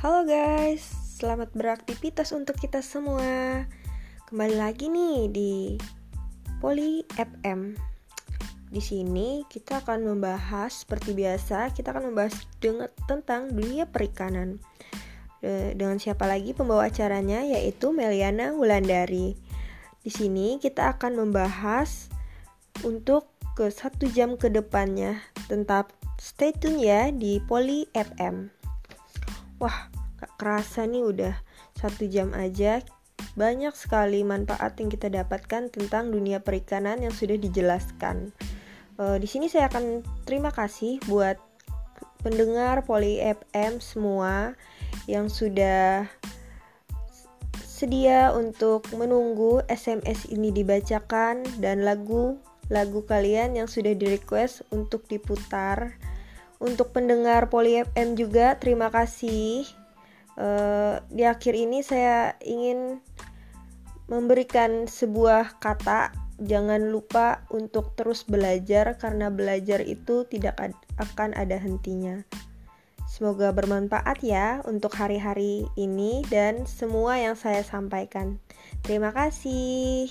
Halo guys, selamat beraktivitas untuk kita semua. Kembali lagi nih di Poli FM. Di sini kita akan membahas seperti biasa, kita akan membahas dengan tentang dunia perikanan. Dengan siapa lagi pembawa acaranya yaitu Meliana Wulandari. Di sini kita akan membahas untuk ke satu jam ke depannya. Tetap stay tune ya di Poli FM. Wah, gak kerasa nih udah satu jam aja. Banyak sekali manfaat yang kita dapatkan tentang dunia perikanan yang sudah dijelaskan. Uh, di sini saya akan terima kasih buat pendengar Poli FM semua yang sudah sedia untuk menunggu SMS ini dibacakan dan lagu lagu kalian yang sudah di request untuk diputar untuk pendengar Poli FM juga terima kasih. Uh, di akhir ini saya ingin memberikan sebuah kata jangan lupa untuk terus belajar karena belajar itu tidak ad akan ada hentinya. Semoga bermanfaat ya untuk hari-hari ini dan semua yang saya sampaikan. Terima kasih.